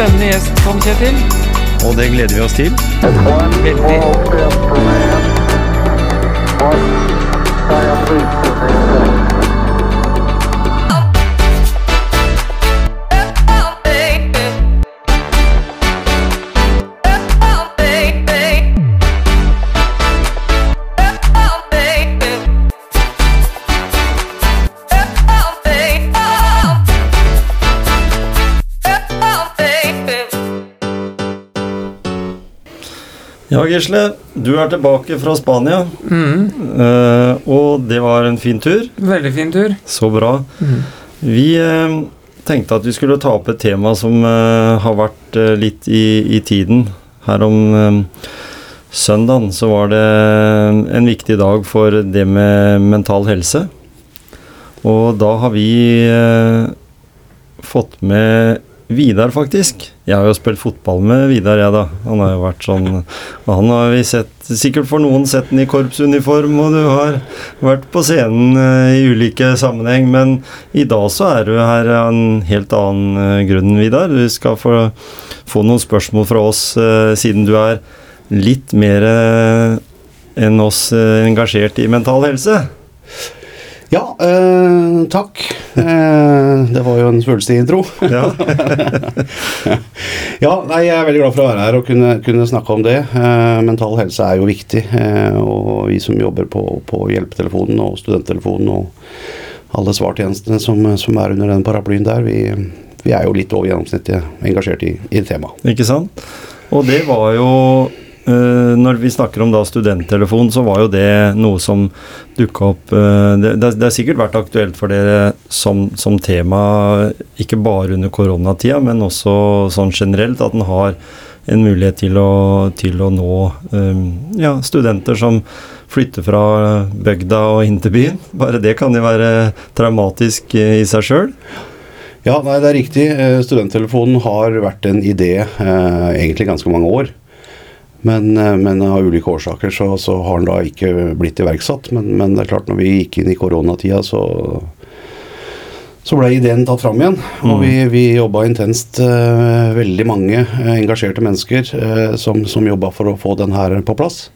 spennende gjest, Tom Kjetil. og det gleder vi oss til. Veldig. Ja, Gisle. Du er tilbake fra Spania, Mm, eh, og det var en fin tur. veldig fin tur. Så bra. Mm. Vi eh, tenkte at vi skulle ta opp et tema som eh, har vært eh, litt i, i tiden. Her om eh, søndagen så var det en viktig dag for det med mental helse. Og da har vi eh, fått med Vidar, faktisk. Jeg har jo spilt fotball med Vidar, jeg, da. Han har jo vært sånn Han har vi sett Sikkert for noen sett den i korpsuniform, og du har vært på scenen eh, i ulike sammenheng, men i dag så er du her av en helt annen eh, grunn, Vidar. Du skal få, få noen spørsmål fra oss, eh, siden du er litt mer enn oss engasjert i mental helse. Ja, øh, takk. Eh, det var jo en svulstig intro. Ja. ja, nei, Jeg er veldig glad for å være her og kunne, kunne snakke om det. Eh, mental helse er jo viktig. Og vi som jobber på, på hjelpetelefonen og studenttelefonen og alle svartjenestene som, som er under den paraplyen der, vi, vi er jo litt over gjennomsnittet engasjert i, i temaet. Ikke sant? Og det var jo Når vi snakker om da studenttelefon, så var jo det noe som dukka opp eh, det, det, har sikkert vært aktuelt for dere som, som tema, ikke bare under koronatida, men også sånn generelt, at en har en mulighet til å, til å nå eh, ja, studenter som flytter fra bygda og inn til byen. Bare det kan jo være traumatisk eh, i seg sjøl. Ja, nei, det er riktig. Eh, Studenttelefonen har vært en idé eh, egentlig ganske mange år. Men, eh, men av ulike årsaker så, så har den da ikke blitt iverksatt. Men, men det er klart, når vi gikk inn i koronatida, så så ble ideen tatt fram igjen. Og vi, vi jobba intenst. eh, veldig mange eh, engasjerte mennesker eh, som, som jobba for å få den her på plass.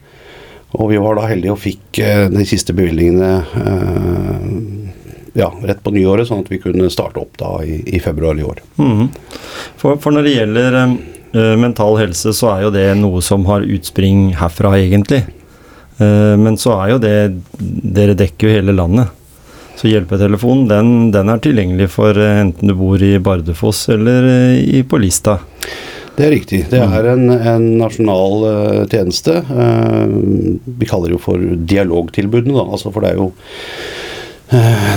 Og vi var da heldige og fikk eh, de siste bevilgningene eh, ja, rett på nyåret, sånn at vi kunne starte opp da i, i februar i år. Mm. For, for når det gjelder mental helse, så er jo det noe som har utspring herfra, egentlig. Eh, men så er jo det Dere dekker jo hele landet. Så hjelpetelefonen, den, den er tilgjengelig for eh, enten du bor i Bardufoss eller eh, i, på Lista. Det er riktig. Det er en, en nasjonal uh, tjeneste. Uh, vi kaller det jo for dialogtilbudene, da. Altså, for det er jo eh,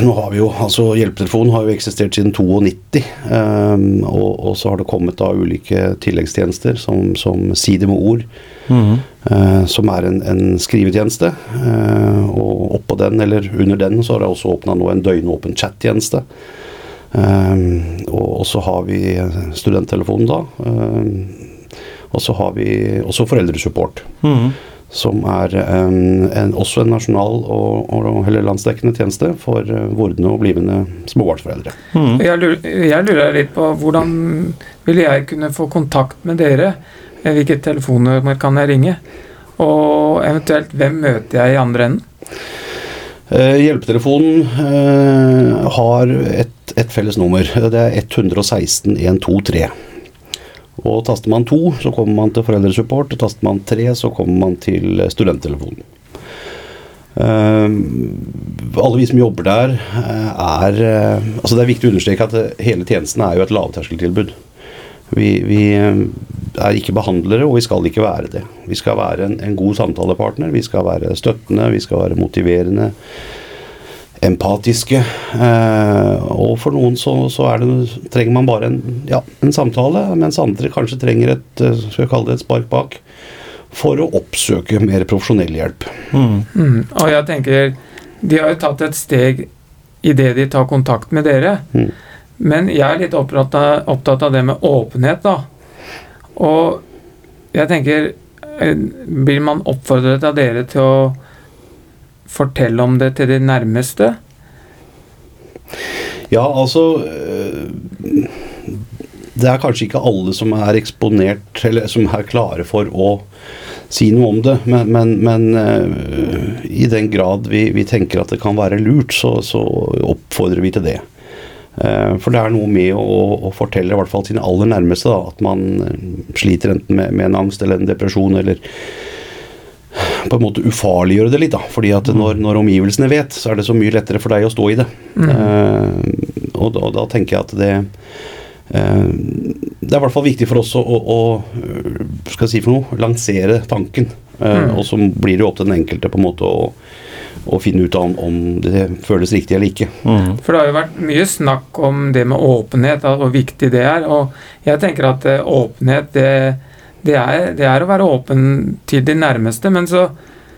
nå har vi jo, altså Hjelpetelefonen har jo eksistert siden 92, eh, og, og så har det kommet da ulike tilleggstjenester som, som Side med ord, Mhm. eh, som er en, en skrivetjeneste. Eh, og oppå den, eller under den, så har det også åpna nå en døgnåpen chattjeneste. Um, og, og så har vi studenttelefonen da. Um, og så har vi også foreldresupport, Mhm. Som er en, en, også en nasjonal og, og eller landsdekkende tjeneste for uh, vordende og blivende småbarnsforeldre. Mm. Jeg lurer, jeg lurer litt på hvordan vil jeg kunne få kontakt med dere? Eh, Hvilket telefonnummer kan jeg ringe? Og eventuelt, hvem møter jeg i andre enden? Uh, hjelpetelefonen uh, har et, et felles nummer. Det er 116 123. Og taster man to, så kommer man til foreldresupport. Og taster man tre, så kommer man til studenttelefonen. Uh, alle vi som jobber der, eh, er eh, Altså Det er viktig å understreke at hele tjenesten er jo et lavterskeltilbud. Vi, vi er ikke behandlere, og vi skal ikke være det. Vi skal være en, en god samtalepartner, vi skal være støttende, vi skal være motiverende, empatiske. Eh, og for noen så, så er det, trenger man bare en, ja, en samtale, mens andre kanskje trenger et, eh, skal jeg kalle det et spark bak for å oppsøke mer profesjonell hjelp. Mm. Mm. Og jeg tenker, de har jo tatt et steg i det de tar kontakt med dere. Mm. Men jeg er litt opptatt av, opptatt av det med åpenhet, da. Og jeg tenker eh, Blir man oppfordret av dere til å fortelle om det til de nærmeste? Ja, altså øh, Det er kanskje ikke alle som er eksponert, eller som er klare for å si noe om det, men, men, men øh, i den grad vi, vi tenker at det kan være lurt, så, så oppfordrer vi til det. Eh, For det er noe med å, å fortelle i hvert fall sine aller nærmeste da, at man eh, sliter enten med, med en angst eller en depresjon, eller på en måte ufarliggjøre det litt. da, fordi at når, når omgivelsene vet, så er det så mye lettere for deg å stå i det. Eh, og, da, og da tenker jeg at det uh, Det er i hvert fall viktig for oss å, å, å skal jeg si for noe, lansere tanken. Eh, Og så blir det jo opp til den enkelte på en måte å, å finne ut av om, om det føles riktig eller ikke. Mm. For det har jo vært mye snakk om det med åpenhet, og hvor viktig det er. Og jeg tenker at åpenhet, det, det, er, det er å være åpen til de nærmeste. Men så,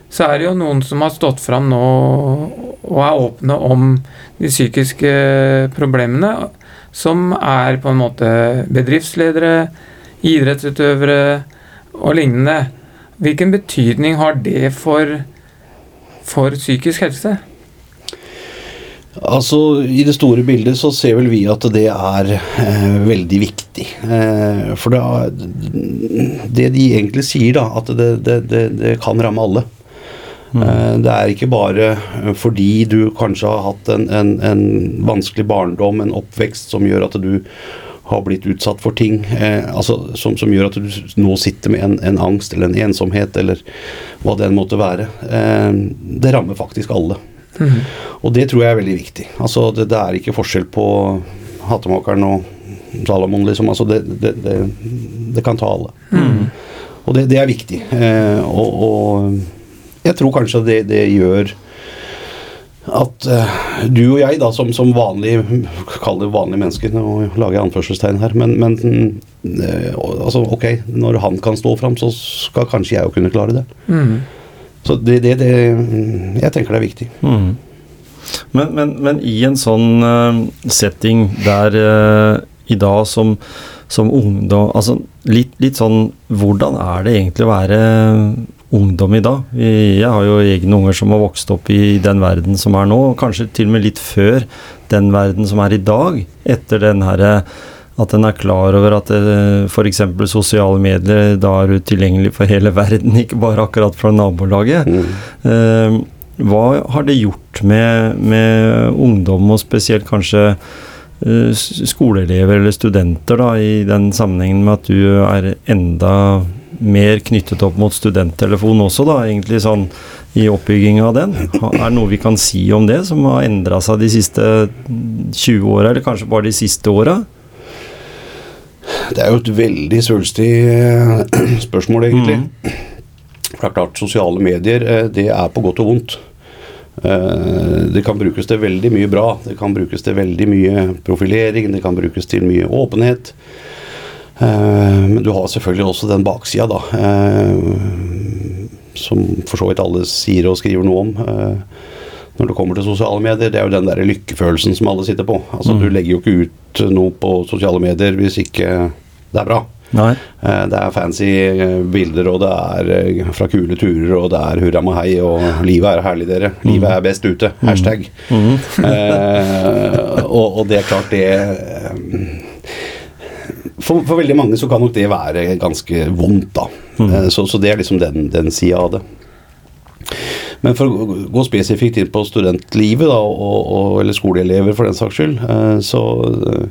så er det jo noen som har stått fram nå og er åpne om de psykiske problemene. Som er på en måte bedriftsledere, idrettsutøvere og lignende. Hvilken betydning har det for, for psykisk helse? Altså, I det store bildet så ser vel vi at det er eh, veldig viktig. Eh, for det, det de egentlig sier, da, at det, det, det, kan ramme alle. Eh, det er ikke bare fordi du kanskje har hatt en, en, en vanskelig barndom, en oppvekst som gjør at du har blitt utsatt for ting eh, altså, som, som gjør at du nå sitter med en, en angst eller en ensomhet, eller hva det enn måtte være. Eh, det rammer faktisk alle. Og det tror jeg er veldig viktig. Altså, det, det er ikke forskjell på hattemakeren og Salomon, liksom. Altså, det, det, det, det kan ta alle. Og det, det er viktig. Eh, og, og jeg tror kanskje det, det gjør at eh, du og jeg, da, som, som vanlige Kall det vanlige mennesker, nå lager jeg anførselstegn her, men, men eh, altså, ok, når han kan stå fram, så skal kanskje jeg jo kunne klare det. Mm. Så det, det, det Jeg tenker det er viktig. Mm. Men, men, men i en sånn eh, setting der eh, i dag som, som ungdom Altså litt, litt sånn Hvordan er det egentlig å være ungdom i dag? Jeg har jo egne unger som har vokst opp i den verden som er nå, kanskje til og med litt før den verden som er i dag. Etter den herre at en er klar over at f.eks. sosiale medier, da er du tilgjengelig for hele verden, ikke bare akkurat fra nabolaget. Mm. Eh, hva har det gjort med, med ungdom, og spesielt kanskje eh, skoleelever eller studenter, da, i den sammenhengen med at du er enda mer knyttet opp mot studenttelefonen også, da, egentlig sånn i oppbygginga av den? Er det noe vi kan si om det, som har endra seg de siste 20 åra, eller kanskje bare de siste åra? Det er jo et veldig svulstig eh, spørsmål, egentlig. For det er klart, sosiale medier, eh, det er på godt og vondt. Eh, Det kan brukes til veldig mye bra. Det kan brukes til veldig mye profilering, det kan brukes til mye åpenhet. Men du har selvfølgelig også den baksida, da. Som for så vidt alle sier og skriver noe om. Når det kommer til sosiale medier, det er jo den der lykkefølelsen som alle sitter på. Altså, Du legger jo ikke ut noe på sosiale medier hvis ikke det er bra. Nei. Eh, Det er fancy eh, bilder, og det er eh, fra kule turer, og det er hurra med hei, og livet er herlig, dere. Livet er best ute. Hashtag. Eh, og, og det er klart, det for, for veldig mange så kan nok det være ganske vondt, da. Eh, Så, så det er liksom den, den sida av det. Men for å gå- spesifikt inn på studentlivet, da, og, og, eller skoleelever for den saks skyld, eh, så eh,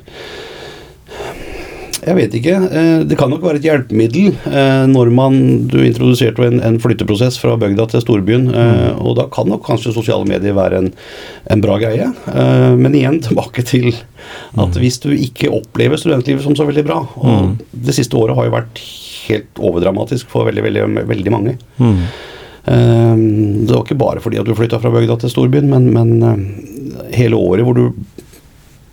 Jeg vet ikke. eh, Det kan nok være et hjelpemiddel når man Du introduserte en, en flytteprosess fra bygda til storbyen, Mm. og da kan nok kanskje sosiale medier være en, en bra greie. Men igjen tilbake til at hvis du ikke opplever studentlivet som så veldig bra Og det siste året har jo vært helt overdramatisk for veldig, veldig, veldig mange. Mm. Eh, Det var ikke bare fordi at du flytta fra bygda til storbyen, men, men eh, hele året hvor du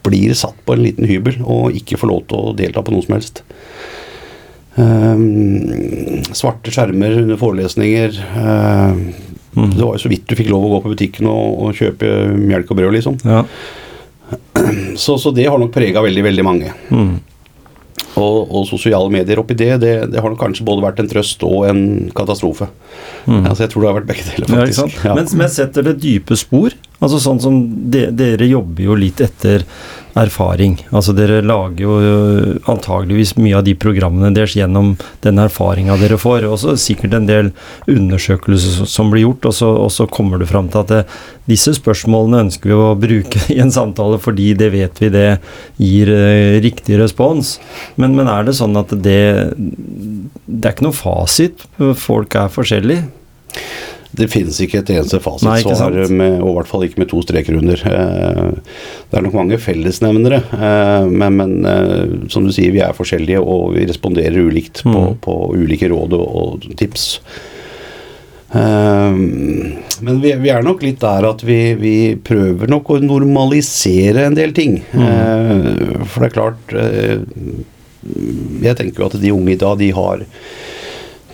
blir satt på en liten hybel og ikke får lov til å delta på noe som helst. Eh, svarte skjermer under forelesninger. eh, Det var jo så vidt du fikk lov å gå på butikken og, og kjøpe melk og brød, liksom. Ja. Så, så det har nok prega veldig, veldig mange. Mm. Og, og sosiale medier oppi det, det, det har nok kanskje både vært en trøst og en katastrofe. Altså, jeg tror det har vært begge deler, faktisk. Ja, Ja. Men, men setter det dype spor? Altså sånn som de, Dere jobber jo litt etter erfaring. Altså dere lager jo øh, antageligvis mye av de programmene deres gjennom den erfaringa dere får. Og så sikkert en del undersøkelser som- blir gjort, og så, og så kommer du fram til at det, disse spørsmålene ønsker vi å bruke i en samtale fordi det vet vi det gir eh, riktig respons. Men, men er det sånn at det Det er ikke noe fasit? Folk er forskjellige? Det finnes ikke et eneste fasitsvar, og i hvert fall ikke med to streker under. Eh, Det er nok mange fellesnevnere, eh, men, men eh, som du sier, vi er forskjellige og vi responderer ulikt på, Mm. på ulike råd og, og tips. Men vi, vi er nok litt der at vi, vi prøver nok å normalisere en del ting. Eh, For det er klart Jeg tenker jo at de unge i dag, de har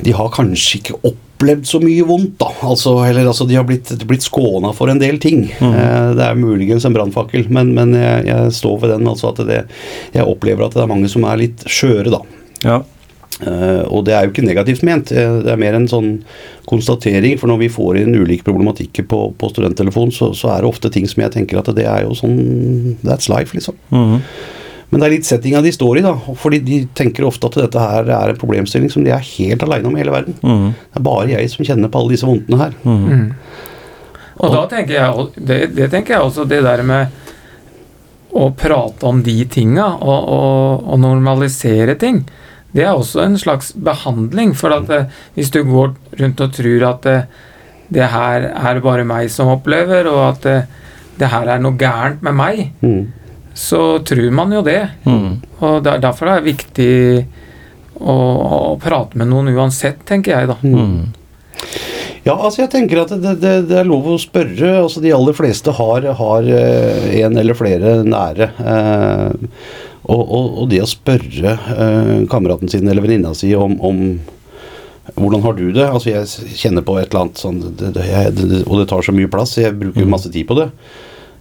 de har kanskje ikke opplevd så mye vondt, da. Altså, eller altså, de har blitt, blitt skåna for en del ting. Eh, det er muligens en brannfakkel, men, men jeg, jeg står ved den. Altså at det, jeg opplever at det er mange som er litt skjøre, da. Ja. Eh, og det er jo ikke negativt ment, eh, det er mer en sånn konstatering. For når vi får inn ulike problematikker på, på studenttelefon, så, så er det ofte ting som jeg tenker at det er jo sånn That's life, liksom. Mhm. Men det er litt settinga de står i, da. Fordi de tenker ofte at dette her er en problemstilling som de er helt aleine om i hele verden. Mm. Det er bare jeg som kjenner på alle disse vondtene her. Mm. Og da tenker jeg det, det tenker jeg også det der med å prate om de tinga og, og, og normalisere ting. Det er også en slags behandling. For at eh, hvis du går rundt og tror at det, det her er bare meg som opplever, og at det, det her er noe gærent med meg, Mm. Så tror man jo det. Mm. Og der, derfor er det viktig å, å prate med noen uansett, tenker jeg da. Mm. Ja, altså jeg tenker at det, det, det er lov å spørre. altså De aller fleste har, har eh, en eller flere nære. Eh, og, og, og det å spørre eh, kameraten sin eller venninna si om, om hvordan har du det? Altså Jeg kjenner på et eller annet sånn det, det, jeg, det, Og det tar så mye plass, jeg bruker masse tid på det.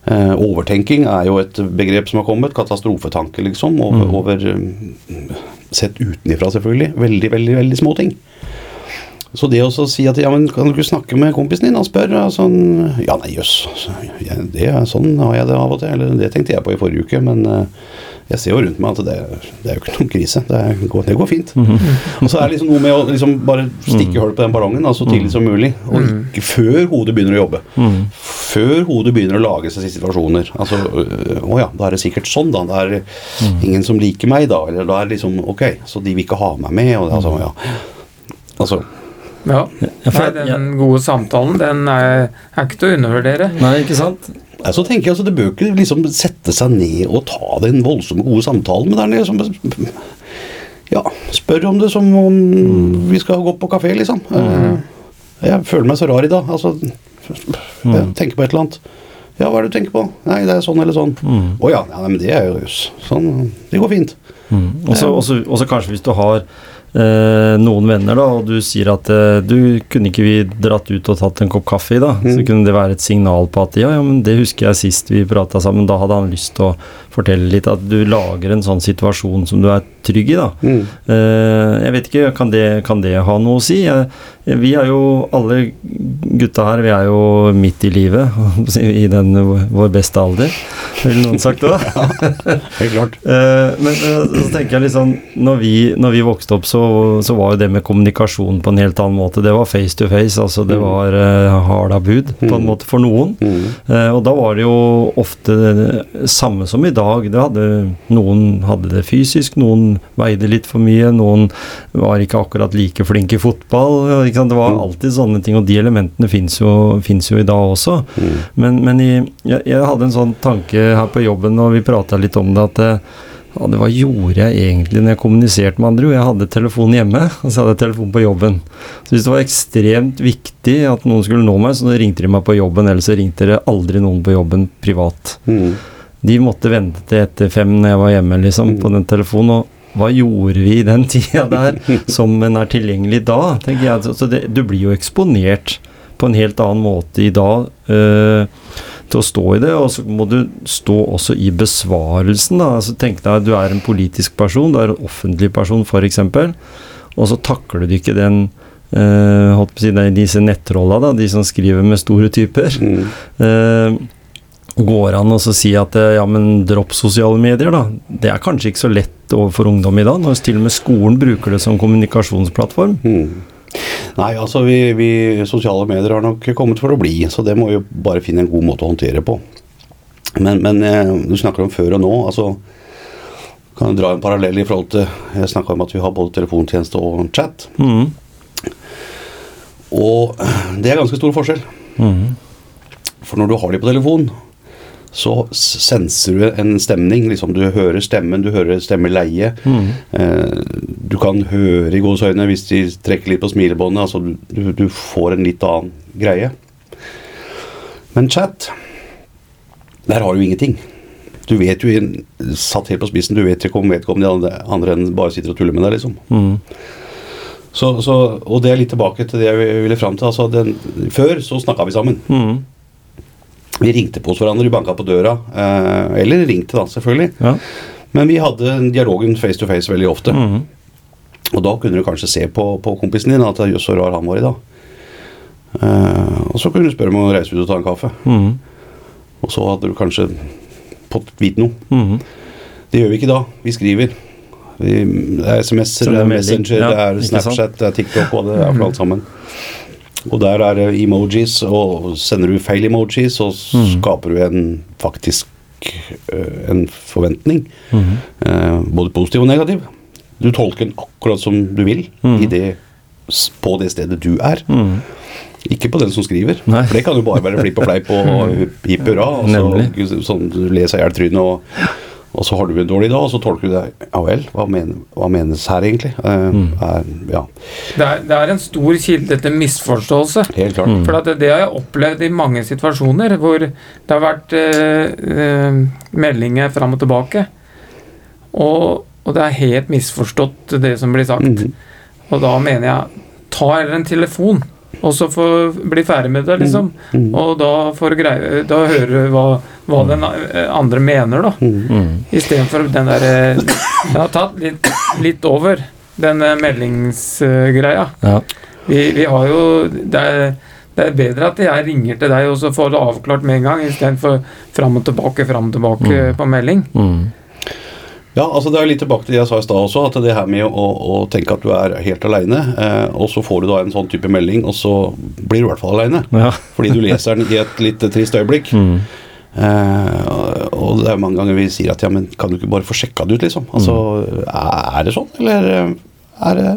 Eh, overtenking er jo et begrep som har kommet. Katastrofetanke, liksom. Over, over eh, Sett utenifra, selvfølgelig. Veldig, veldig, veldig små ting. Så det å si at ja, men kan du ikke snakke med kompisen din? Han spør sånn Ja, nei, jøss. Yes. Sånn har jeg det av og til. Eller det tenkte jeg på i forrige uke, men eh, jeg ser jo rundt meg at det, det er jo ikke noen krise. Det, er, går, det går fint. Og så er det liksom noe med å liksom bare stikke hull på den ballongen da, så tidlig som mulig. Og ikke før hodet begynner å jobbe. Mhm. Før hodet begynner å lage seg situasjoner. Altså, øh, å ja, da er det sikkert sånn, da. Det er ingen som liker meg, da. Eller da er det liksom Ok, så de vil ikke ha meg med, og det sånn, ja. Altså, Ja. Nei, den gode samtalen, den er, er ikke til å undervurdere. Nei, ikke sant? Så tenker jeg altså, Det bør ikke liksom sette seg ned og ta den voldsomme gode samtalen, men det er liksom Ja, spør om det som om vi skal gå på kafé, liksom. Eh, Jeg føler meg så rar i dag. Altså, jeg tenker på et eller annet. Ja, hva er det du tenker på? Nei, det er sånn eller sånn. Å Mm. ja, ja, men det er jo jøss. Sånn. Det går fint. Mm. Og så kanskje hvis du har noen venner, da, og du sier at eh, du kunne ikke vi dratt ut og tatt en kopp kaffe i, da? Så Mm. kunne det være et signal på at ja, ja, men det husker jeg sist vi prata sammen, da hadde han lyst til å fortelle litt. At du lager en sånn situasjon som du er trygg i, da. Mm. Eh, jeg vet ikke, kan det, kan det ha noe å si? Vi er jo, alle gutta her, vi er jo midt i livet, i den vår beste alder, ville noen sagt det? Helt klart. Eh, men eh, så tenker jeg liksom når vi, når vi vokste opp, så, så var jo det med kommunikasjon på en helt annen måte. Det var face to face, altså det Mm. var uh, harda bud på en Mm. måte for noen. Mm. Eh, og da var det jo ofte det samme som i dag. Det hadde, noen hadde det fysisk, noen veide litt for mye, noen var ikke akkurat like flinke i fotball. Det var Mm. alltid sånne ting, og de elementene fins jo, jo i dag også. Mm. Men, men i, jeg, jeg hadde en sånn tanke her på jobben, og vi prata litt om det, at eh, ja, det, hva gjorde jeg egentlig når jeg kommuniserte med andre? Jo, jeg hadde telefon hjemme, og så hadde jeg telefon på jobben. Så hvis det var ekstremt viktig at noen skulle nå meg, så ringte de meg på jobben, ellers så ringte det aldri noen på jobben privat. Mm. De måtte vente til etter fem når jeg var hjemme, liksom, på den telefonen. og hva gjorde vi i den tida der, som en er tilgjengelig da? tenker jeg. Så- det, du blir jo eksponert på en helt annen måte i dag eh, til å stå i det, og så må du stå også i besvarelsen. da, altså Tenk deg at du er en politisk person, du er en offentlig person f.eks., og så takler du ikke den eh, holdt på å si, disse nettrolla, da, de som skriver med store typer. Mm. Eh, går an å si at eh, ja, men dropp sosiale medier, da. Det er kanskje ikke så lett overfor ungdom i dag, når til og med skolen bruker det som kommunikasjonsplattform. Mm. Nei, altså vi, vi sosiale medier har nok kommet for å bli, så det må vi bare finne en god måte å håndtere på. Men, men eh, du snakker om før og nå. altså kan dra en parallell i forhold til Jeg snakka om at vi har både telefontjeneste og chat. Mm. Og det er ganske stor forskjell. Mm. For når du har de på telefon, så senser du en stemning. liksom Du hører stemmen, du hører stemmeleie. Mm. Eh, du kan høre i gåseøynene hvis de trekker litt på smilebåndet. Altså du, du, får en litt annen greie. Men chat, der har du ingenting. Du vet jo, satt helt på spissen, du vet ikke om vedkommende andre enn bare sitter og tuller med deg, liksom. Mm. Så, så, og det er litt tilbake til det jeg ville fram til. Altså den, før så snakka vi sammen. Mm. Vi ringte på hos hverandre, vi banka på døra. Eh, eller ringte, da, selvfølgelig. Ja. Men vi hadde dialogen face to face veldig ofte. Mm. Og da kunne du kanskje se på, på kompisen din at jøss, så rar han var i dag. Eh, og så kunne du spørre om å reise ut og ta en kaffe. Mm. Og så hadde du kanskje fått vite noe. Mm. Det gjør vi ikke da. Vi skriver. Vi, det er SMS-er, det er. Messenger, Ja, det er? Snapchat, det er TikTok og det er for alt sammen. Og der er det emojis, og sender du feil emojis, så skaper du en faktisk eh, en forventning. Mm. -hmm. både positiv og negativ. Du tolker den akkurat som du vil mm. i det, på det stedet du er. Mm. Ikke på den som skriver. Nei. For det kan jo bare være flipp og fleip og hipp hurra. og så- Sånn leser i hjel trynet, og, og så har du en dårlig dag, og så tolker du det Ja vel, hva, men, hva menes her egentlig? Uh, Mm. er, ja, Det er, det er en stor kilde til misforståelse. helt klart. Mm. For at det, det har jeg opplevd i mange situasjoner hvor det har vært uh, uh, meldinger fram og tilbake. Og, og det er helt misforstått, det som blir sagt. Mm. Og da mener jeg ta heller en telefon, og så få bli ferdig med det, liksom. Mhm. Og da får du greie Da hører du hva, hva den eh, andre mener, da. Mhm. Mm. Istedenfor den derre Den har tatt litt, litt over, den eh, meldingsgreia. Ja. Vi, vi har jo det er, det er bedre at jeg ringer til deg og så får det avklart med en gang, istedenfor fram og tilbake, fram og tilbake Mm. på melding. Mm. Ja, altså det er litt tilbake til det jeg sa i stad også, at det her med å, å tenke at du er helt aleine, eh, og så får du da en sånn type melding, og så blir du i hvert fall aleine. Ja. Fordi du leser den i et litt trist øyeblikk. Mm. Eh, og det er mange ganger vi sier at ja, men kan du ikke bare få sjekka det ut, liksom? Altså, Er det sånn, eller er det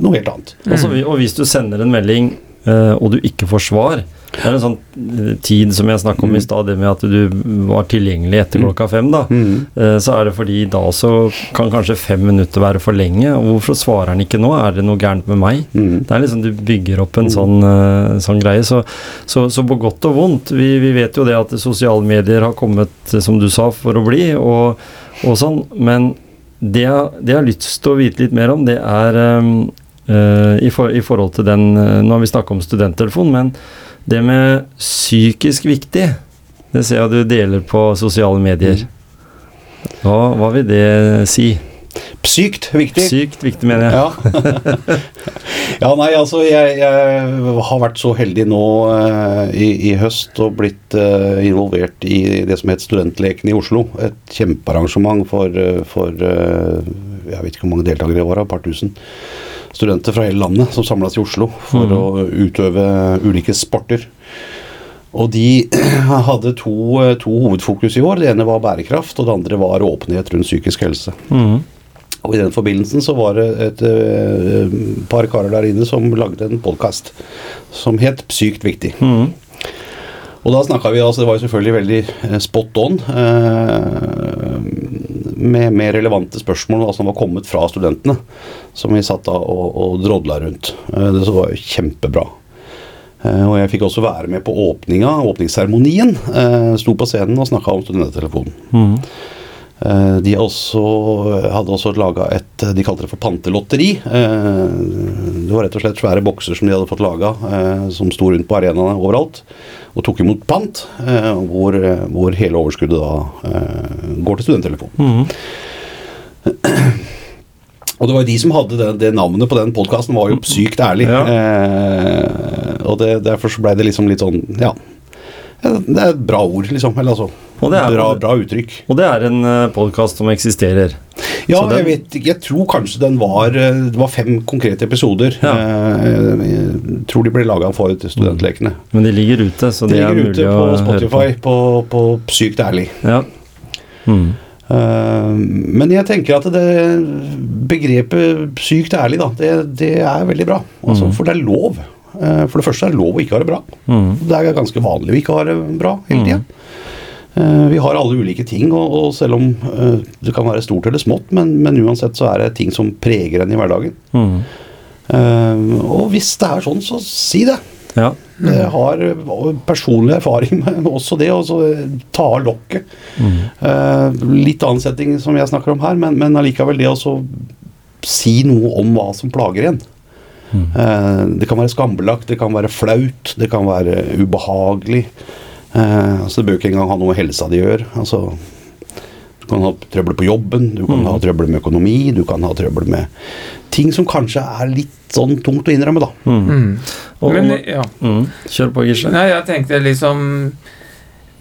noe helt annet? Altså, og hvis du sender en melding eh, og du ikke får svar Det er en sånn eh, tid som jeg snakket om i stad, det med at du var tilgjengelig etter Mm. klokka fem. da Mm. Eh, Så er det fordi da så kan kanskje fem minutter være for lenge. Og hvorfor svarer han ikke nå? Er det noe gærent med meg? Mm. Det er liksom Du bygger opp en sånn, eh, sånn greie. Så, så, så på godt og vondt. Vi, vi vet jo det at sosiale medier har kommet, som du sa, for å bli, og, og sånn. Men det, jeg- det jeg har lyst til å vite litt mer om, det er i, for, i forhold til den eh, Nå har vi snakka om studenttelefon, men det med psykisk viktig, det ser jeg du deler på sosiale medier. Hva, hva vil det si? Sykt viktig. Sykt viktig, mener jeg. Ja. ja, nei, altså jeg, jeg har vært så heldig nå eh, i, i høst og blitt eh, involvert i det som het Studentleken i Oslo. Et kjempearrangement for, eh, for eh, jeg vet ikke hvor mange deltakere det var, et par tusen studenter fra hele landet som samles i Oslo for mm. å utøve ulike sporter. Og de hadde to, eh, to hovedfokus i år. Det ene var bærekraft, og det andre var åpenhet rundt psykisk helse. Mm. Og i den forbindelsen så var det et et par karer der inne som lagde en podkast som het 'Sykt viktig. Mm. Og da snakka vi altså Det var jo selvfølgelig veldig eh, spot on. Eh, med, med relevante spørsmål da, som var kommet fra studentene. Som vi satt da og, og drodla rundt. Eh, det var jo kjempebra. Eh, og jeg fikk også være med på åpninga, åpningsseremonien. Eh, sto på scenen og snakka om studenttelefonen. Mhm. Eh, De også, hadde også laga et De kalte det for pantelotteri. Eh, Det var rett og slett svære bokser som de hadde fått laga, som sto rundt på arenaene overalt. Og tok imot pant, eh, hvor, hvor hele overskuddet da eh, går til studenttelefon. Mm. Og det var jo de som hadde det, det navnet på den podkasten, var jo sykt ærlig. Ja. Eh, og det, derfor så ble det liksom litt sånn ja det er et bra ord, liksom. Eller altså Og det er- bra, bra uttrykk. Og det er en podkast som eksisterer. Ja, den- jeg vet ikke. Jeg tror kanskje den var eh, Det var fem konkrete episoder. Ja. Eh, jeg tror de ble laga for studentlekene. Men de ligger ute, så De de er mulig å høre på høre på. Spotify på, på Sykt ærlig. Ja. Mm. Eh, men jeg tenker at det begrepet sykt ærlig, da, det, det er veldig bra. Altså, For det er lov. Eh, for det første er det lov å ikke ha det bra. Mm. Det er ganske vanlig å ikke ha det bra hele tida. Eh, vi har alle ulike ting, og, og selv om eh, det kan være stort eller smått, men, men uansett så er det ting som preger en i hverdagen. Mm. Eh, og hvis det er sånn, så si det. Ja. Jeg har eh, personlig erfaring med også det, å så ta av lokket. Eh, litt annen setting som jeg snakker om her, men, men allikevel det å si noe om hva som plager en. Eh, det kan være skambelagt, det kan være flaut, det kan være ubehagelig. Eh, så det bør ikke engang ha noe med helsa di å gjøre. Altså, du kan ha trøbbel på jobben, du kan ha trøbbel med økonomi, du kan ha trøbbel med ting som kanskje er litt sånn tungt å innrømme, da. Mm. Og, Men ja. mm. Kjør på, Gisle. Nei, jeg tenkte liksom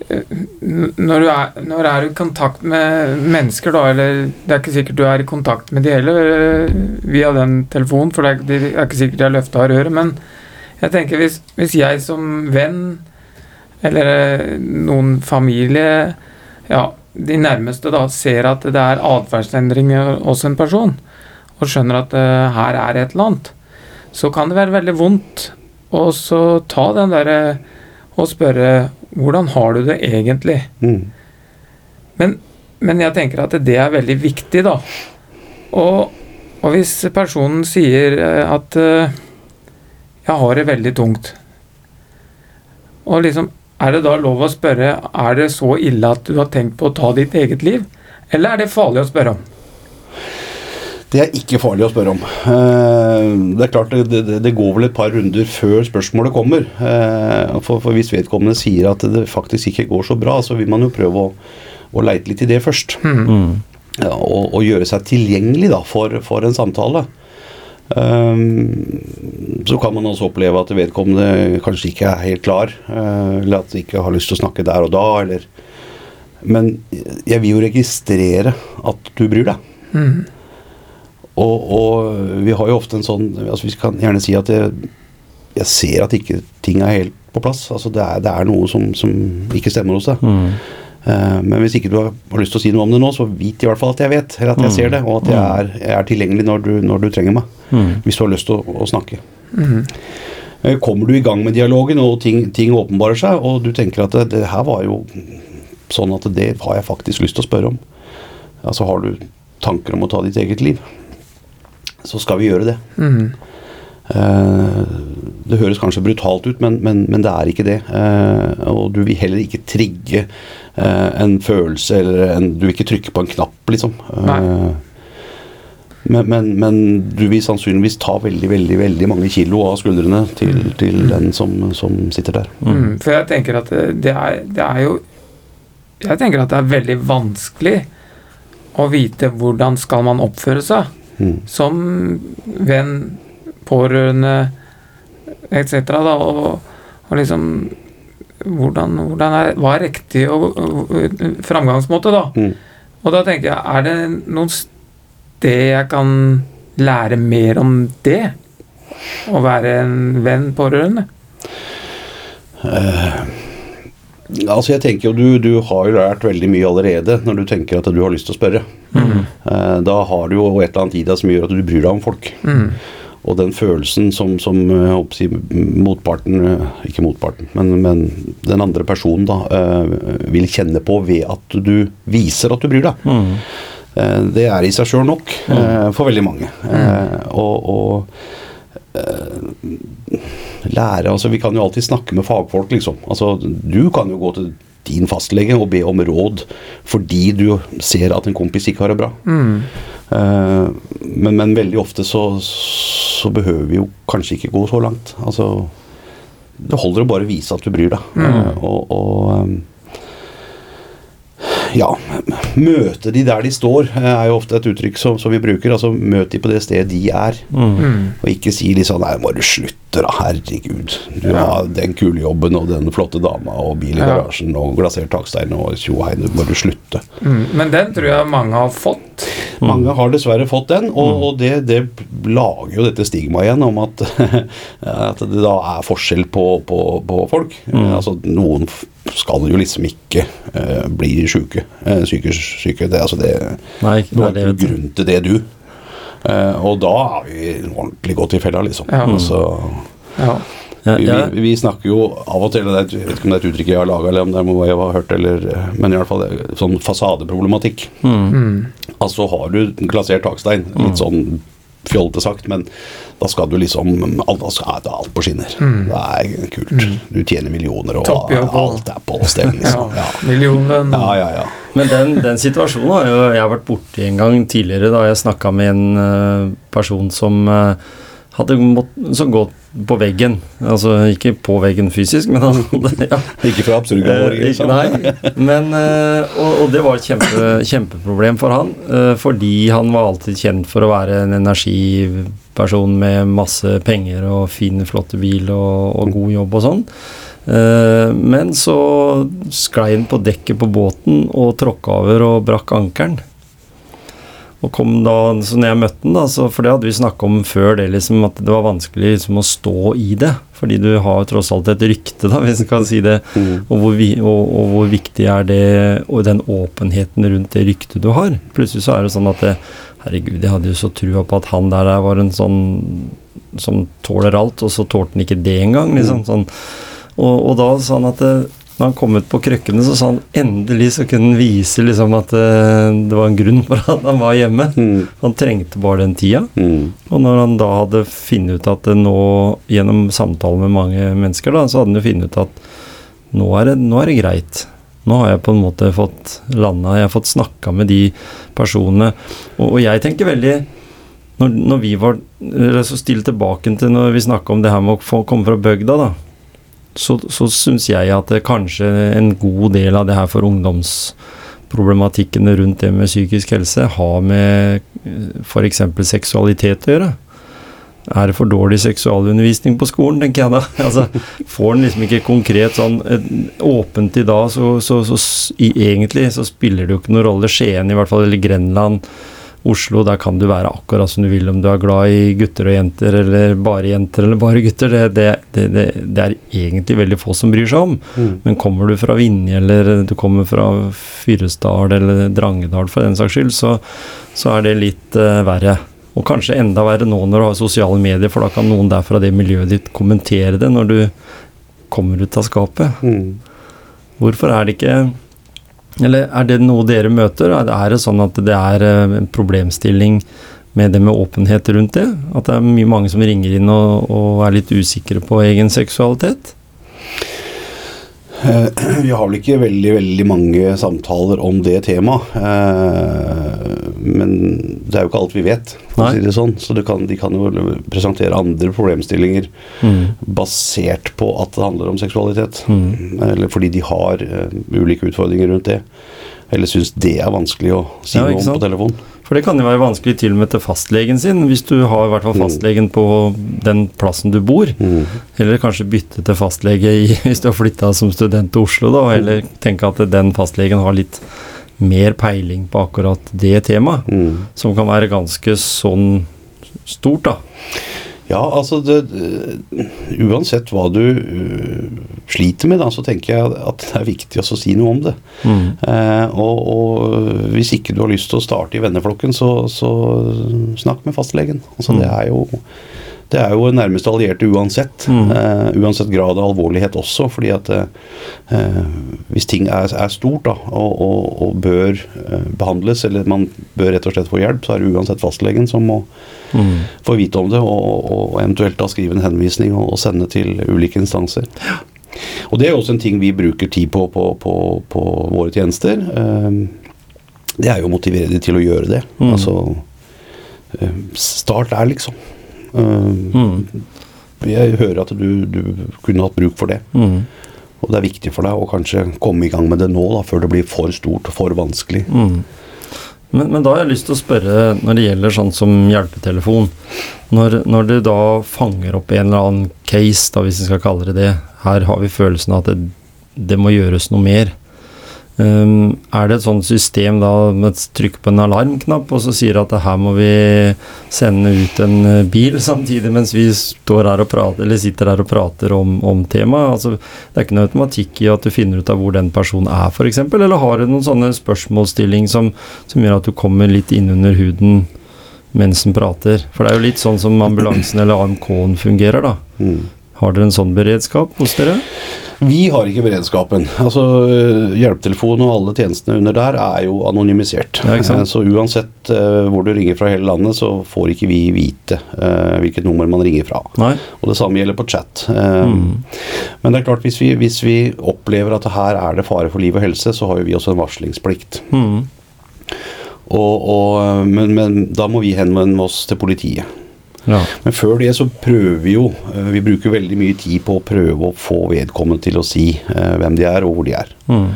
eh, når du, er, når du er i kontakt med mennesker, da, eller Det er ikke sikkert du er i kontakt med de heller eh, via den telefonen, for det er, det er ikke sikkert de har løfta røret, men jeg tenker hvis, hvis jeg som venn, eller eh, noen familie, ja, de nærmeste da, ser at det er atferdsendringer hos en person, og skjønner at uh, her er et eller annet, så kan det være veldig vondt og så ta den derre og spørre hvordan har du det egentlig? Mm. Men, men jeg tenker at det er veldig viktig, da. Og, og hvis personen sier eh, at uh, jeg har det veldig tungt, og liksom er det da lov å spørre er det så ille at du har tenkt på å ta ditt eget liv, eller er det farlig å spørre om? Det er ikke farlig å spørre om. Eh, Det er klart det, går vel et par runder før spørsmålet kommer. Eh, For, for hvis vedkommende sier at det faktisk ikke går så bra, så vil man jo prøve å, å leite litt i det først. Mm. Ja, og, og gjøre seg tilgjengelig da, for, for en samtale. Um, så kan man også oppleve at vedkommende kanskje ikke er helt klar, eh, eller at de ikke har lyst til å snakke der og da, eller Men jeg vil jo registrere at du bryr deg. Mm. Og, og vi har jo ofte en sånn altså Vi kan gjerne si at jeg, jeg ser at ikke ting er helt på plass. Altså det er, det er noe som, som ikke stemmer hos deg. Mm. Eh, men hvis ikke du har, lyst til å si noe om det nå, så vit i hvert fall at jeg vet, eller at jeg ser det, og at jeg er, jeg er tilgjengelig når du, når du trenger meg. Mm. Hvis du har lyst til å, å snakke. Mm. Eh, Kommer du i gang med dialogen, og ting, ting åpenbarer seg, og du tenker at det, det her var jo sånn at det har jeg faktisk lyst til å spørre om. Altså har du tanker om å ta ditt eget liv, så skal vi gjøre det. Mm. Uh, det høres kanskje brutalt ut, men, men, men det er ikke det. Uh, og du vil heller ikke trigge en følelse, eller en, du vil ikke trykke på en knapp, liksom. Eh, men, men, men du vil sannsynligvis ta veldig veldig, veldig mange kilo av skuldrene til, til den som, som sitter der. Mm, for jeg tenker at det, det, er, det er jo Jeg tenker at det er veldig vanskelig å vite hvordan skal man oppføre seg Mm. som venn, pårørende etc. Og, og liksom hvordan, hvordan er, Hva er riktig og, og, framgangsmåte, da? Mm. Og da tenker jeg, er det noen sted jeg kan lære mer om det? Å være en venn, pårørende? Altså jeg tenker jo du, du har jo lært veldig mye allerede når du tenker at du har lyst til å spørre. Eh, Da har du jo et eller annet i deg som gjør at du bryr deg om folk. Mm. Og den følelsen som, som eh, si, motparten eh, Ikke motparten, men, men den andre personen da eh, vil kjenne på ved at du viser at du bryr deg. Mm. Det er i seg sjøl nok mm. for veldig mange. Mm. Og, og lære altså Vi kan jo alltid snakke med fagfolk, liksom. Altså, du kan jo gå til din fastlege og be om råd fordi du ser at en kompis ikke har det bra. Mm. Eh, men, men veldig ofte så, så behøver vi jo kanskje ikke gå så langt. Altså, det holder å bare vise at du bryr deg. Eh, og, og eh, ja, møte de der de står, eh, er jo ofte et uttrykk som, som vi bruker. Altså møt de på det stedet de er. Mm. Og ikke si litt sånn Nei, må du slutte, da. Herregud. Du har den kule jobben og den flotte dama og bil i Ja. garasjen og glasert takstein og tjohei, nå må du slutte. Mm. Men den tror jeg mange har fått. Mange har dessverre fått den, og, og det, det lager jo dette stigmaet igjen om at, at det da er forskjell på, på, på folk. Altså Noen skal jo liksom ikke uh, bli sjuke. Uh, psykisk syke. Det, altså det, Nei, du har ikke grunn til det, du. Uh, og da er vi ordentlig godt i fella, liksom. Ja. Altså, Ja. Ja, vi, ja. vi, vi snakker jo av og til Jeg vet ikke om det er et uttrykk jeg har laga, eller om det er noe jeg har hørt, eller, men i hvert fall sånn fasadeproblematikk. Mm. Altså har du glasert takstein, Mm. litt sånn fjollete sagt, men da skal du liksom Da skal alt på skinner. Det er kult. Du tjener millioner, og Topp, ja, alt er på stell, liksom. Ja. Millionlønn. ja, ja. ja. Men den, den situasjonen har jo jeg vært borti en gang tidligere, da jeg snakka med en eh, person som eh, hadde mått, som gått på veggen. Altså ikke på veggen fysisk, men ja. Ikke fra absolutt Eh, liksom. Nei, men, eh, og, og det var et kjempe, kjempeproblem for han, eh, fordi han var alltid kjent for å være en energiperson med masse penger og fin, flotte bil og, og god jobb og sånn. Men så sklei han på dekket på båten og tråkka over og brakk ankelen. Og kom da, så når jeg møtte den, da, så, for det hadde vi snakka om før det, liksom, at det var vanskelig liksom, å stå i det. Fordi du har tross alt et rykte, da, hvis en kan si det. Mm. Og hvor, vi, og, og hvor viktig er det, og den åpenheten rundt det ryktet du har. Plutselig så er det sånn at det, Herregud, jeg hadde jo så trua på at han der, der var en sånn som tåler alt, og så tålte han ikke det engang. Liksom, sånn. og, og da sa han at det, når han kom ut på krøkkene, så sa han endelig så kunne han vise liksom at eh, det var en grunn for at han var hjemme. Mm. Han trengte bare den tida. Mm. Og når han da hadde funnet ut at det nå, gjennom samtaler med mange mennesker, da, så hadde han jo funnet ut at nå er, det, nå er det greit. Nå har jeg på en måte fått landa, jeg har fått snakka med de personene. Og, og jeg tenker veldig når, når vi var så stille tilbake til når vi snakka om det her med å få komme fra bygda, da. Så, så syns jeg at det kanskje en god del av det her for ungdomsproblematikkene rundt det med psykisk helse har med f.eks. seksualitet å gjøre. Er det for dårlig seksualundervisning på skolen, tenker jeg da. Altså, får den liksom ikke konkret sånn eh, åpent i dag, så, så, så i, egentlig så spiller det jo ikke noen rolle. Skien i hvert fall, eller Grenland, Oslo, der kan du være akkurat som du vil om du er glad i gutter og jenter, eller bare jenter eller bare gutter. Det, det, det, det, er egentlig veldig få som bryr seg om. Mm. Men kommer du fra Vinje, eller du kommer fra Fyresdal eller Drangedal for den saks skyld, så, så er det litt uh, verre. Og kanskje enda verre nå når du har sosiale medier, for da kan noen der fra det miljøet ditt kommentere det når du kommer ut av skapet. Mm. Hvorfor er det ikke Eller er det noe dere møter? Er det- sånn at det er eh, en problemstilling med det med åpenhet rundt det? At det er mye mange som ringer inn og, og er litt usikre på egen seksualitet? Eh, Vi har vel ikke veldig veldig mange samtaler om det temaet. eh, Men det er jo ikke alt vi vet, for å si det sånn. Så det kan, de kan jo presentere andre problemstillinger Mm. basert på at det handler om seksualitet. Mm. Eller fordi de har eh, ulike utfordringer rundt det. Eller syns det er vanskelig å si Ja, noe om på telefon. For det kan jo være vanskelig til og med til fastlegen sin, hvis du har i hvert fall Mm. fastlegen på den plassen du bor. Mm. Eller kanskje bytte til fastlege i, hvis du har flytta som student til Oslo, da. Eller tenke at den fastlegen har litt mer peiling på akkurat det temaet. Mm. Som kan være ganske sånn stort, da. Ja, altså det, Uansett hva du øh, sliter med, da, så tenker jeg at det er viktig å si noe om det. Mm. Eh, og, og hvis ikke du har lyst til å starte i venneflokken, så, så snakk med fastlegen. Altså, Mm. det, er jo, det er jo nærmeste allierte uansett. Mm. Uh, uansett grad av alvorlighet også. fordi at uh, hvis ting er, er stort da, og, og, og bør eh, behandles, eller man bør rett og slett få hjelp, så er det uansett fastlegen som må Mm. få vite om det, og, og eventuelt da skrive en henvisning og, sende til ulike instanser. Og det er også en ting vi bruker tid på på, på, på våre tjenester. Uh, Det er jo å motivere dem til å gjøre det. Mm. Altså Start der, liksom. Mm. Jeg hører at du, du kunne hatt bruk for det. Mm. Og det er viktig for deg å kanskje komme i gang med det nå, da, før det blir for stort og for vanskelig. Mm. Men, men da har jeg lyst til å spørre når det gjelder sånn som hjelpetelefon. Når, når du da fanger opp en eller annen case, da, hvis vi skal kalle det det, her har vi følelsen av at det, det må gjøres noe mer. Um, er det et sånt system da med trykk på en alarmknapp, og så sier at her må vi sende ut en eh, bil samtidig mens vi står her og prater, eller sitter her og prater om, om temaet? Altså, det er ikke noe automatikk i at du finner ut av hvor den personen er, f.eks., eller har du noen sånne spørsmålsstilling som, som gjør at du kommer litt innunder huden mens den prater? For det er jo litt sånn som ambulansen eller AMK-en fungerer, da. Mm. Har dere en sånn beredskap hos dere? Vi har ikke beredskapen. Altså, øh, Hjelpetelefonen og alle tjenestene under der er jo anonymisert. Ja? Eh, Så uansett uh, hvor du ringer fra hele landet, så får ikke vi vite uh, hvilket nummer man ringer fra. Nei? Og det samme gjelder på chat. Uh, Mm. Men det er klart, hvis vi, hvis vi opplever at her er det fare for liv og helse, så har jo vi også en varslingsplikt. Mm. Og, og, men, men da må vi henvende oss til politiet. Ja. Men før det så prøver vi jo eh, Vi bruker veldig mye tid på å prøve å få vedkommende til å si eh, hvem de er, og hvor de er. Mm.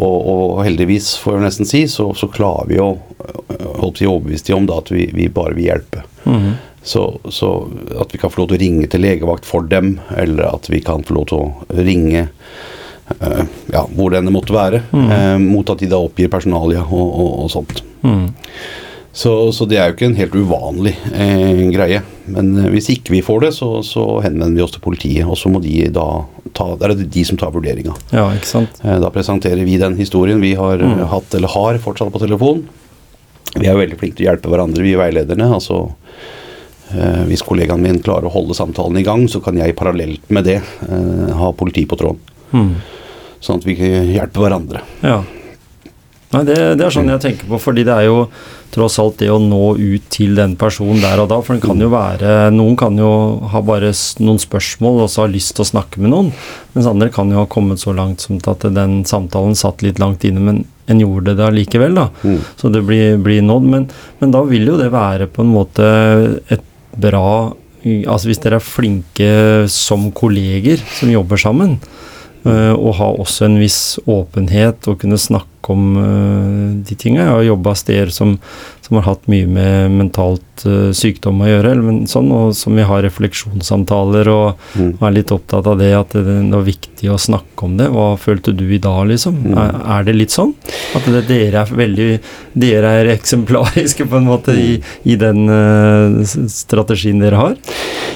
Og, og heldigvis, får jeg nesten si, så, så klarer vi å holde holdt på overbevise de om da, at vi, vi bare vil hjelpe. Mm. Så, så at vi kan få lov til å ringe til legevakt for dem, eller at vi kan få lov til å ringe øh, ja, hvor det enn måtte være, eh, mot at de da oppgir personalia og, og, og sånt. Mm. Så, så det er jo ikke en helt uvanlig eh, greie. Men eh, hvis ikke vi får det, så, så henvender vi oss til politiet, og så må de da ta Det er det de som tar vurderinga. ja, ikke sant. Eh, Da presenterer vi den historien vi har mm. hatt eller har fortsatt på telefon. Vi er veldig flinke til å hjelpe hverandre, vi veilederne. altså eh, Hvis kollegaen min klarer å holde samtalen i gang, så kan jeg parallelt med det eh, ha politi på tråden. Mm. Sånn at vi hjelper hverandre. Ja. Nei, det, det er sånn jeg tenker på, fordi det er jo tross alt det å nå ut til den personen der og da. For den kan jo være Noen kan jo ha bare noen spørsmål og så ha lyst til å snakke med noen. Mens andre kan jo ha kommet så langt som til at den samtalen satt litt langt inne, men en gjorde det allikevel, da. Mm. Så det blir, blir nådd. Men, men da vil jo det være på en måte et bra Altså hvis dere er flinke som kolleger som jobber sammen, eh, og har også en viss åpenhet og kunne snakke om eh, de tinga. Jeg har jobba steder som, som har hatt mye med mentalt uh, sykdom å gjøre, eller men sånn, og som vi har refleksjonssamtaler og Mm. og er litt opptatt av det, at det det var viktig å snakke om det. Hva følte du i dag, liksom? Mm. Er, er det litt sånn? At det, dere er veldig Dere er eksemplariske, på en måte, i, i den uh, strategien dere har?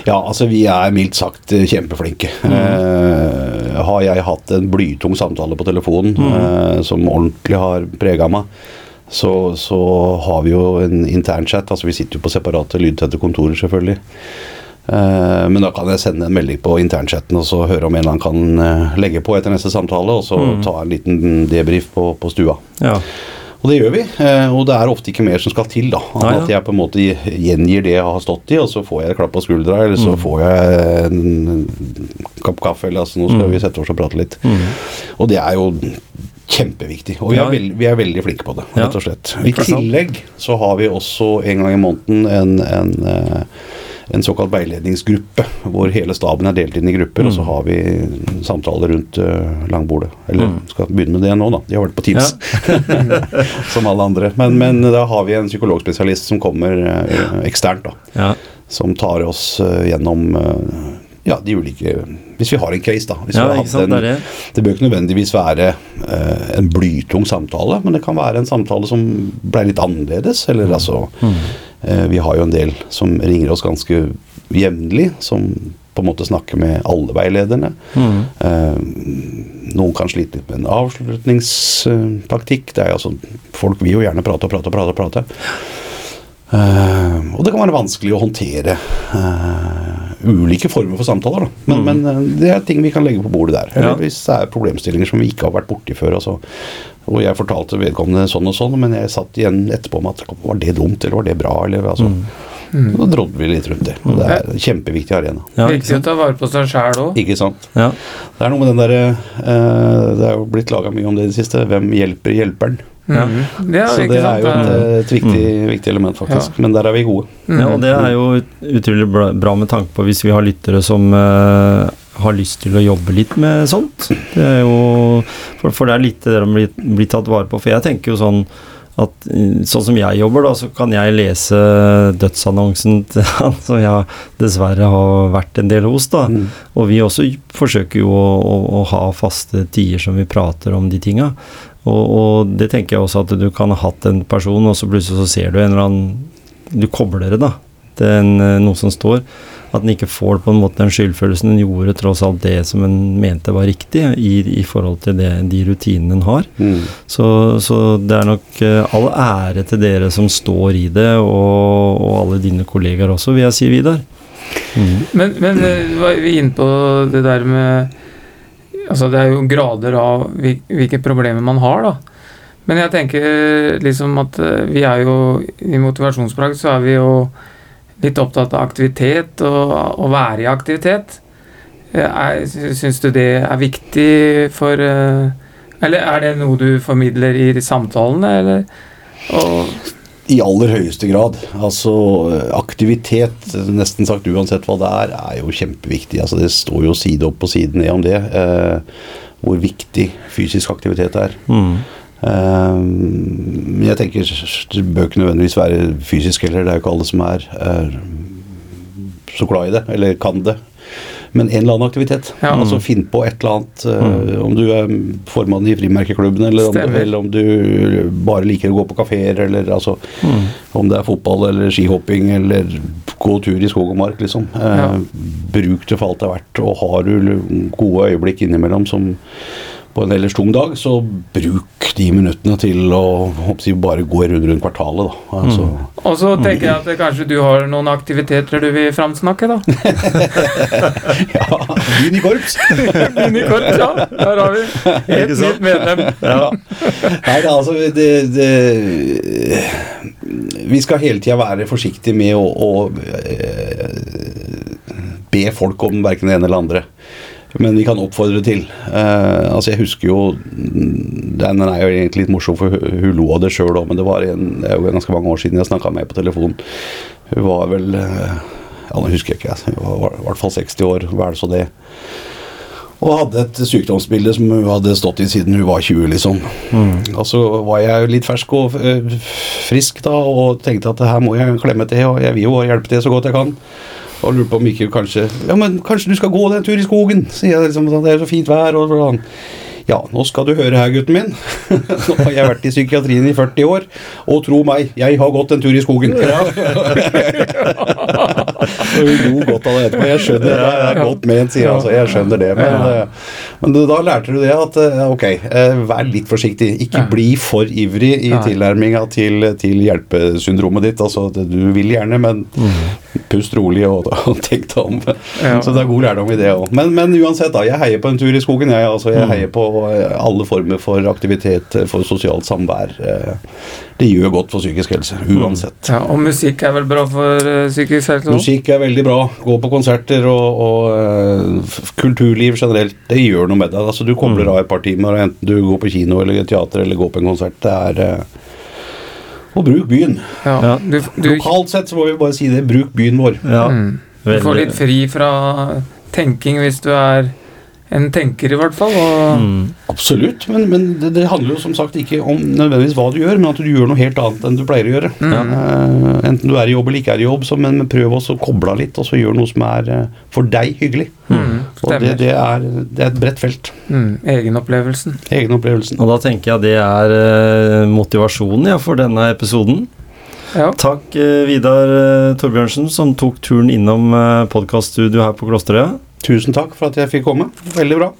Ja, altså vi er mildt sagt kjempeflinke. kjempeflinke. Uh, har jeg hatt en blytung samtale på telefonen eh, som ordentlig har prega meg, så, så har vi jo en internchat. Altså vi sitter jo på separate lydtette kontorer, selvfølgelig. Eh, men da kan jeg sende en melding på internchatten og så høre om en eller annen kan eh, legge på etter neste samtale, og så ta en liten debrief på, på stua. Ja. Og det gjør vi, eh, og det er ofte ikke mer som skal til. da Nei, ja. At jeg på en måte gjengir det jeg har stått i, og så får jeg et klapp på skuldra, eller Mm. så får jeg en kopp kaffe, eller altså nå skal vi sette oss og prate litt. Mm. Og det er jo kjempeviktig, og vi er, veld, vi er veldig flinke på det, Ja. rett og slett. I tillegg så har vi også en gang i måneden en, en eh, en såkalt veiledningsgruppe, hvor hele staben er delt inn i grupper, og så har vi samtaler rundt uh, langbordet. Eller Mm. skal begynne med det nå, da. De har vært på Teams. som alle andre. Men, men da har vi en psykologspesialist som kommer uh, eksternt, da. Ja. Som tar oss uh, gjennom ja, de ulike Hvis vi har en case, da. Hvis ja, vi har hatt en, Det det. bør ikke nødvendigvis være eh, en blytung samtale, men det kan være en samtale som ble litt annerledes. Eller altså eh, Vi har jo en del som ringer oss ganske jevnlig, som på en måte snakker med alle veilederne. Mm. Eh, noen kan slite litt med en avslutningstaktikk. Det er altså, folk vil jo gjerne prate og prate og prate. og prate. Eh, og det kan være vanskelig å håndtere eh, ulike former for samtaler. Da. Men, men eh, det er ting vi kan legge på bordet der. Eller Ja. hvis det er problemstillinger som vi ikke har vært borti før. Altså, og jeg fortalte vedkommende sånn og sånn, men jeg satt igjen etterpå med at var det dumt, eller var det bra? Eller, altså, Da drodde vi litt rundt det. Og det er en kjempeviktig arena. Ja, ikke Viktig å ta vare på seg sjæl òg. Ikke sant? Ja. Det er noe med den derre uh, Det er jo blitt laga mye om det i det siste. Hvem hjelper hjelperen? Ja. Ja, Så det er jo et, et viktig, viktig element, faktisk. Men der er vi gode. Ja, og det er jo utrolig bra, med tanke på hvis vi har lyttere som uh, har lyst til å jobbe litt med sånt. Det er jo For, for det er litt det de blir, bli, bli tatt vare på. For jeg tenker jo sånn at eh, sånn som jeg jobber, da, så kan jeg lese dødsannonsen til han som jeg dessverre har vært en del hos, da. Mm. Og vi også forsøker jo å, å, å ha faste tider som vi prater om de tinga. Og, og det tenker jeg også at du kan ha hatt en person, og så plutselig så ser du en eller annen Du kobler det, da. Det er eh, noe som står. At en ikke får på en måte den skyldfølelsen. En gjorde tross alt det som en mente var riktig i, i forhold til det, de rutinene en har. Mm. Så, så det er nok eh, all ære til dere som står i det, og, og alle dine kollegaer også, vil jeg si, Vidar. Mm. Men, men eh, var vi inne på det der med Altså det er jo grader av hvilke problemer man har, da. Men jeg tenker liksom at eh, vi er jo I motivasjonsprakt så er vi jo litt opptatt av aktivitet og å være i aktivitet. Eh, syns du det er viktig for eh, Eller er det noe du formidler i de samtalene, eller? Og, I aller høyeste grad. Altså aktivitet, nesten sagt uansett hva det er, er jo kjempeviktig. Altså Det står jo side opp og side ned om det. Eh, hvor viktig fysisk aktivitet er. Mm. Eh, Men jeg tenker det bør ikke nødvendigvis være fysisk heller. Det er jo ikke alle som er, er så glad i det, eller kan det. Men en eller annen aktivitet. Ja. Altså Finn på et eller annet. eh, Om du er formann i frimerkeklubben, eller om, du, eller om du bare liker å gå på kafeer, eller altså Mm. om det er fotball eller skihopping eller gå tur i skog og mark, liksom. Eh, Ja. Bruk det for alt det er verdt. Og har du gode øyeblikk innimellom som på en ellers tung dag, så bruk de minuttene til å håper jeg, bare gå rundt rundt kvartalet, da. Altså, og så tenker jeg at kanskje du har noen aktiviteter du vil framsnakke, da? ja, Byen i korps! Byen i korps, ja. Der har vi et nytt medlem. Ja. Nei, det, altså det, det, Vi skal hele tida være forsiktige med å, å eh, be folk om verken det ene eller andre. Men vi kan oppfordre til. Eh, altså Jeg husker jo Den er jo egentlig litt morsom, for hun, lo av det sjøl òg, men det, var en, det er jo ganske mange år siden jeg snakka med henne på telefon. Hun var vel eh, Ja, nå husker jeg ikke, jeg. hun var i hvert fall 60 år, hva er det så det. Og hadde et sykdomsbilde som hun hadde stått i siden hun var 20, liksom. Og så var jeg jo litt fersk og eh, frisk da, og tenkte at her må jeg klemme til, og jeg vil jo hjelpe til så godt jeg kan. Og lurte på om ikke kanskje Ja, men kanskje du skal gå deg en tur i skogen? Sier jeg liksom, sånn, det er så fint vær. Og sånn. Ja, nå skal du høre her, gutten min. Nå har jeg vært i psykiatrien i 40 år, og tro meg, jeg har gått en tur i skogen. Ja. hun lo godt av det etterpå. Jeg skjønner det er godt ment, sier han. Altså, jeg skjønner det. Men, men da lærte du det at eh, ok, eh, vær litt forsiktig. Ikke bli for ivrig i ja. tilnærminga til, til hjelpesyndromet ditt. Altså, du vil gjerne, men pust rolig og, og tenk deg om. Ja. Så det er god lærdom i det òg. Men, men uansett, da. Jeg heier på en tur i skogen. Jeg, altså, jeg heier på eh, alle former for aktivitet, for sosialt samvær. Eh, Det gjør godt for psykisk helse, uansett. Ja, og musikk er vel bra for eh, psykisk helse også? Musikk er veldig bra. Gå på konserter og, og eh, kulturliv generelt. Det gjør noe med deg. Altså, du kobler av et par timer, enten du går på kino eller teater eller går på en konsert. Det er eh, Og bruk byen. Ja, Ja. Du, du, Lokalt sett så må vi bare si det. Bruk byen vår. Ja, mm, du får litt fri fra tenking hvis du er en tenker, i hvert fall. Og, Mm. Absolutt. Men, men det, det handler jo som sagt ikke om nødvendigvis hva du gjør, men at du gjør noe helt annet enn du pleier å gjøre. Mm. Uh, enten du er i jobb eller ikke er i jobb, så, men, men prøv også å koble av litt, og så gjør noe som er uh, for deg hyggelig. mm, Og det, det, er, det er et bredt felt. Mm, egenopplevelsen. Egenopplevelsen. Og da tenker jeg det er uh, motivasjonen ja, for denne episoden. Ja. Takk Vidar Torbjørnsen som tok turen innom podkaststudio her på Klosterøya. Tusen takk for at jeg fikk komme. Veldig bra.